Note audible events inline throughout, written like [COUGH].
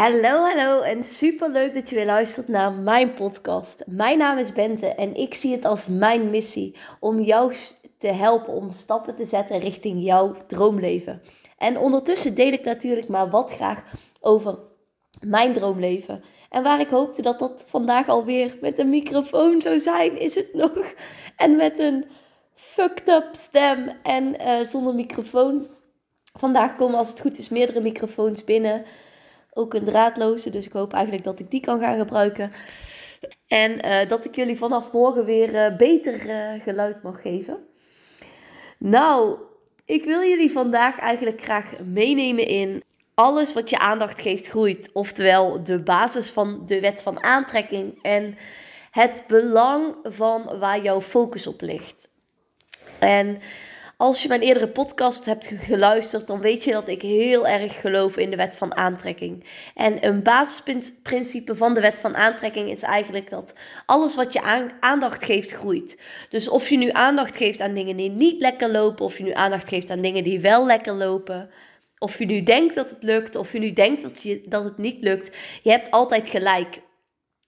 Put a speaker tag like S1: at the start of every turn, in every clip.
S1: Hallo, hallo en super leuk dat je weer luistert naar mijn podcast. Mijn naam is Bente en ik zie het als mijn missie om jou te helpen om stappen te zetten richting jouw droomleven. En ondertussen deel ik natuurlijk maar wat graag over mijn droomleven. En waar ik hoopte dat dat vandaag alweer met een microfoon zou zijn, is het nog. [LAUGHS] En met een fucked up stem en uh, zonder microfoon. Vandaag komen als het goed is meerdere microfoons binnen. Ook een draadloze, dus ik hoop eigenlijk dat ik die kan gaan gebruiken. En uh, dat ik jullie vanaf morgen weer uh, beter uh, geluid mag geven. Nou, ik wil jullie vandaag eigenlijk graag meenemen in alles wat je aandacht geeft groeit. Oftewel de basis van de wet van aantrekking en het belang van waar jouw focus op ligt. En als je mijn eerdere podcast hebt geluisterd, dan weet je dat ik heel erg geloof in de wet van aantrekking. En een basisprincipe van de wet van aantrekking is eigenlijk dat alles wat je aandacht geeft, groeit. Dus of je nu aandacht geeft aan dingen die niet lekker lopen, of je nu aandacht geeft aan dingen die wel lekker lopen. Of je nu denkt dat het lukt, of je nu denkt dat, je, dat het niet lukt, je hebt altijd gelijk.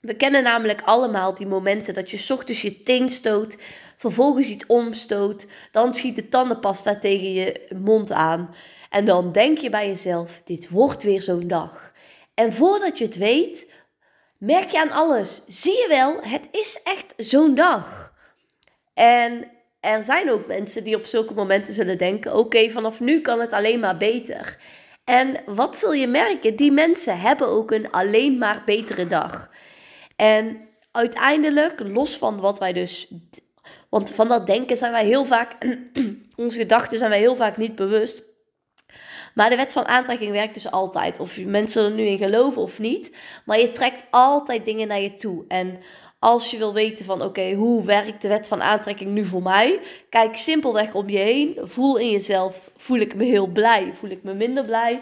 S1: We kennen namelijk allemaal die momenten dat je ochtends je teen stoot, vervolgens iets omstoot, dan schiet de tandenpasta tegen je mond aan. En dan denk je bij jezelf, dit wordt weer zo'n dag. En voordat je het weet, merk je aan alles. Zie je wel, het is echt zo'n dag. En er zijn ook mensen die op zulke momenten zullen denken: oké, vanaf nu kan het alleen maar beter. En wat zul je merken? Die mensen hebben ook een alleen maar betere dag. En uiteindelijk, los van wat wij dus want van dat denken zijn wij heel vaak, [CLEARS THROAT] onze gedachten zijn wij heel vaak niet bewust. Maar de wet van aantrekking werkt dus altijd. Of mensen er nu in geloven of niet. Maar je trekt altijd dingen naar je toe. En als je wil weten van oké, hoe werkt de wet van aantrekking nu voor mij? Kijk simpelweg om je heen. Voel in jezelf, voel ik me heel blij? Voel ik me minder blij?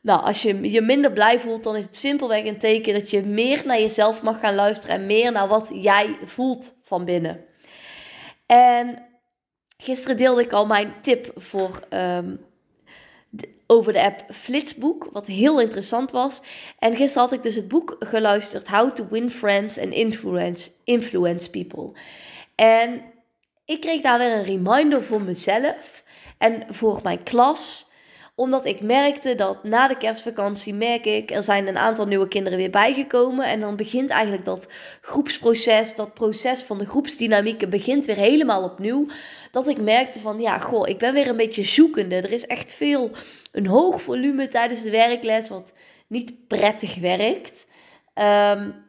S1: Nou, als je je minder blij voelt, dan is het simpelweg een teken dat je meer naar jezelf mag gaan luisteren en meer naar wat jij voelt van binnen. En gisteren deelde ik al mijn tip voor, um, over de app Flitsboek, wat heel interessant was. En gisteren had ik dus het boek geluisterd, How to Win Friends and Influence, influence People. En ik kreeg daar weer een reminder voor mezelf en voor mijn klas omdat ik merkte dat na de kerstvakantie merk ik, er zijn een aantal nieuwe kinderen weer bijgekomen. En dan begint eigenlijk dat groepsproces, dat proces van de groepsdynamieken begint weer helemaal opnieuw. Dat ik merkte van, ja, goh, ik ben weer een beetje zoekende. Er is echt veel, een hoog volume tijdens de werkles, wat niet prettig werkt. Um,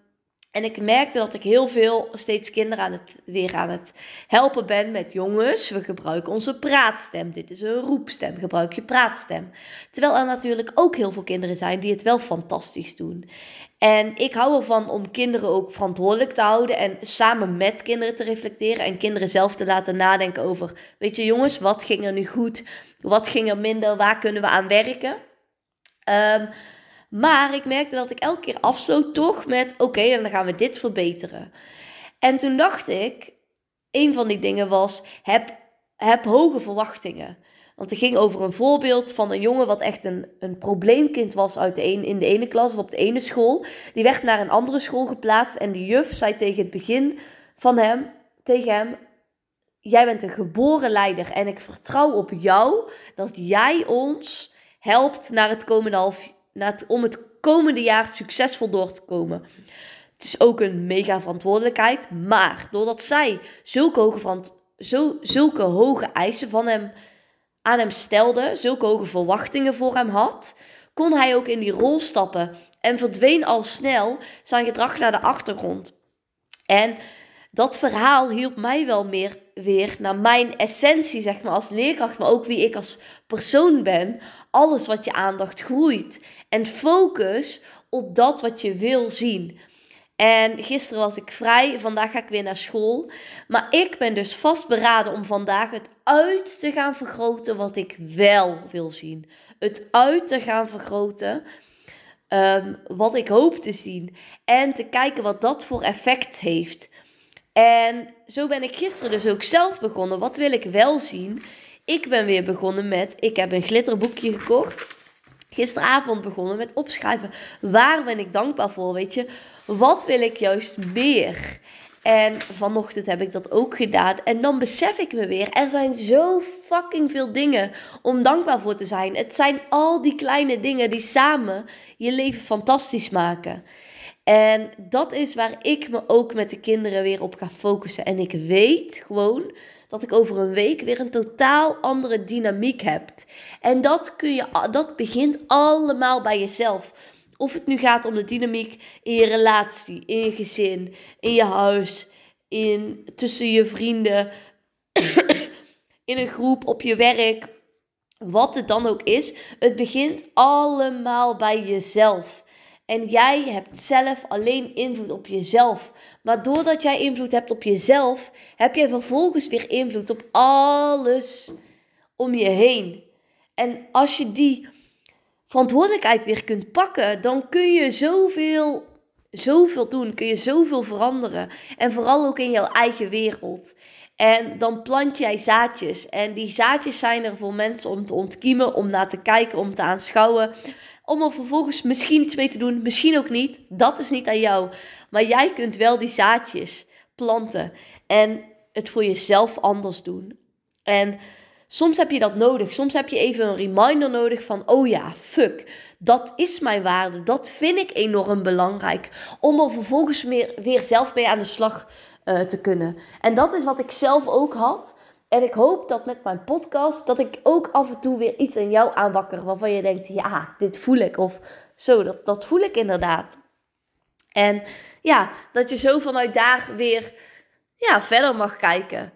S1: en ik merkte dat ik heel veel steeds kinderen aan het, weer aan het helpen ben met jongens. We gebruiken onze praatstem. Dit is een roepstem. Gebruik je praatstem. Terwijl er natuurlijk ook heel veel kinderen zijn die het wel fantastisch doen. En ik hou ervan om kinderen ook verantwoordelijk te houden en samen met kinderen te reflecteren en kinderen zelf te laten nadenken over, weet je jongens, wat ging er nu goed? Wat ging er minder? Waar kunnen we aan werken? Um, maar ik merkte dat ik elke keer afsloot toch met: oké, dan gaan we dit verbeteren. En toen dacht ik: een van die dingen was: heb, heb hoge verwachtingen. Want het ging over een voorbeeld van een jongen wat echt een, een probleemkind was uit de een, in de ene klas of op de ene school. Die werd naar een andere school geplaatst en die juf zei tegen het begin van hem, tegen hem, jij bent een geboren leider en ik vertrouw op jou dat jij ons helpt naar het komende half, om het komende jaar succesvol door te komen. Het is ook een mega verantwoordelijkheid, maar doordat zij zulke hoge, zo, zulke hoge eisen van hem, aan hem stelde, zulke hoge verwachtingen voor hem had, kon hij ook in die rol stappen en verdween al snel zijn gedrag naar de achtergrond. En dat verhaal hielp mij wel meer weer naar mijn essentie, zeg maar, als leerkracht, maar ook wie ik als persoon ben. Alles wat je aandacht groeit. En focus op dat wat je wil zien. En gisteren was ik vrij, vandaag ga ik weer naar school. Maar ik ben dus vastberaden om vandaag het uit te gaan vergroten wat ik wel wil zien. Het uit te gaan vergroten ehm, wat ik hoop te zien. En te kijken wat dat voor effect heeft. En zo ben ik gisteren dus ook zelf begonnen. Wat wil ik wel zien? Ik ben weer begonnen met, ik heb een glitterboekje gekocht. gisteravond begonnen met opschrijven. Waar ben ik dankbaar voor? Weet je, wat wil ik juist meer? En vanochtend heb ik dat ook gedaan. En dan besef ik me weer, er zijn zo fucking veel dingen om dankbaar voor te zijn. Het zijn al die kleine dingen die samen je leven fantastisch maken. En dat is waar ik me ook met de kinderen weer op ga focussen. En ik weet gewoon dat ik over een week weer een totaal andere dynamiek heb. En dat, kun je, dat begint allemaal bij jezelf. Of het nu gaat om de dynamiek in je relatie, in je gezin, in je huis, in, tussen je vrienden, [COUGHS] in een groep, op je werk, wat het dan ook is. Het begint allemaal bij jezelf. En jij hebt zelf alleen invloed op jezelf. Maar doordat jij invloed hebt op jezelf, heb jij vervolgens weer invloed op alles om je heen. En als je die verantwoordelijkheid weer kunt pakken, dan kun je zoveel, zoveel doen. Kun je zoveel veranderen. En vooral ook in jouw eigen wereld. En dan plant jij zaadjes. En die zaadjes zijn er voor mensen om te ontkiemen, om naar te kijken, om te aanschouwen. Om er vervolgens misschien iets mee te doen, misschien ook niet. Dat is niet aan jou. Maar jij kunt wel die zaadjes planten. En het voor jezelf anders doen. En soms heb je dat nodig. Soms heb je even een reminder nodig van: oh ja, fuck. Dat is mijn waarde. Dat vind ik enorm belangrijk. Om er vervolgens weer, zelf mee aan de slag uh, te kunnen. En dat is wat ik zelf ook had. En ik hoop dat met mijn podcast dat ik ook af en toe weer iets in jou aanwakker waarvan je denkt, ja, dit voel ik. Of zo, dat, dat voel ik inderdaad. En ja, dat je zo vanuit daar weer ja, verder mag kijken.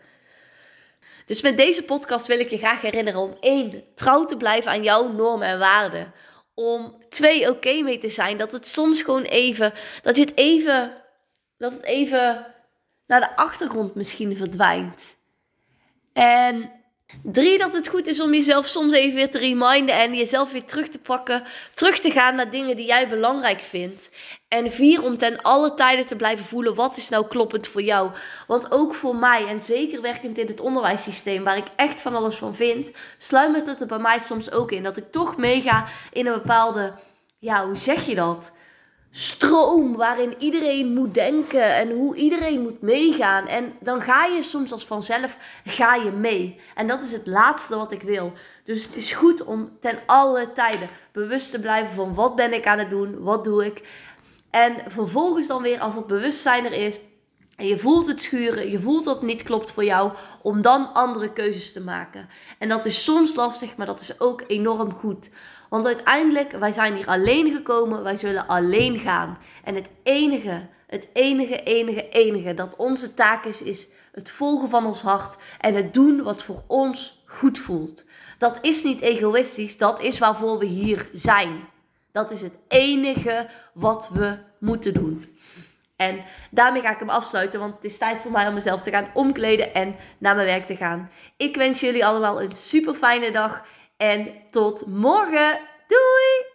S1: Dus met deze podcast wil ik je graag herinneren om één, trouw te blijven aan jouw normen en waarden. Om twee, oké mee te zijn. Dat het soms gewoon even, dat het even, dat het even naar de achtergrond misschien verdwijnt. En drie, dat het goed is om jezelf soms even weer te reminden en jezelf weer terug te pakken. Terug te gaan naar dingen die jij belangrijk vindt. En vier, om ten alle tijden te blijven voelen wat is nou kloppend voor jou. Want ook voor mij, en zeker werkend in het onderwijssysteem, waar ik echt van alles van vind, sluimert het er bij mij soms ook in. Dat ik toch meega in een bepaalde, ja, hoe zeg je dat? Stroom waarin iedereen moet denken en hoe iedereen moet meegaan. En dan ga je soms als vanzelf ga je mee. En dat is het laatste wat ik wil. Dus het is goed om ten alle tijden bewust te blijven van wat ben ik aan het doen, wat doe ik. En vervolgens dan weer als het bewustzijn er is, en je voelt het schuren, je voelt dat het niet klopt voor jou, om dan andere keuzes te maken. En dat is soms lastig, maar dat is ook enorm goed. Want uiteindelijk, wij zijn hier alleen gekomen, wij zullen alleen gaan. En het enige, het enige, enige, enige dat onze taak is, is het volgen van ons hart en het doen wat voor ons goed voelt. Dat is niet egoïstisch, dat is waarvoor we hier zijn. Dat is het enige wat we moeten doen. En daarmee ga ik hem afsluiten, want het is tijd voor mij om mezelf te gaan omkleden en naar mijn werk te gaan. Ik wens jullie allemaal een super fijne dag en tot morgen. Doei!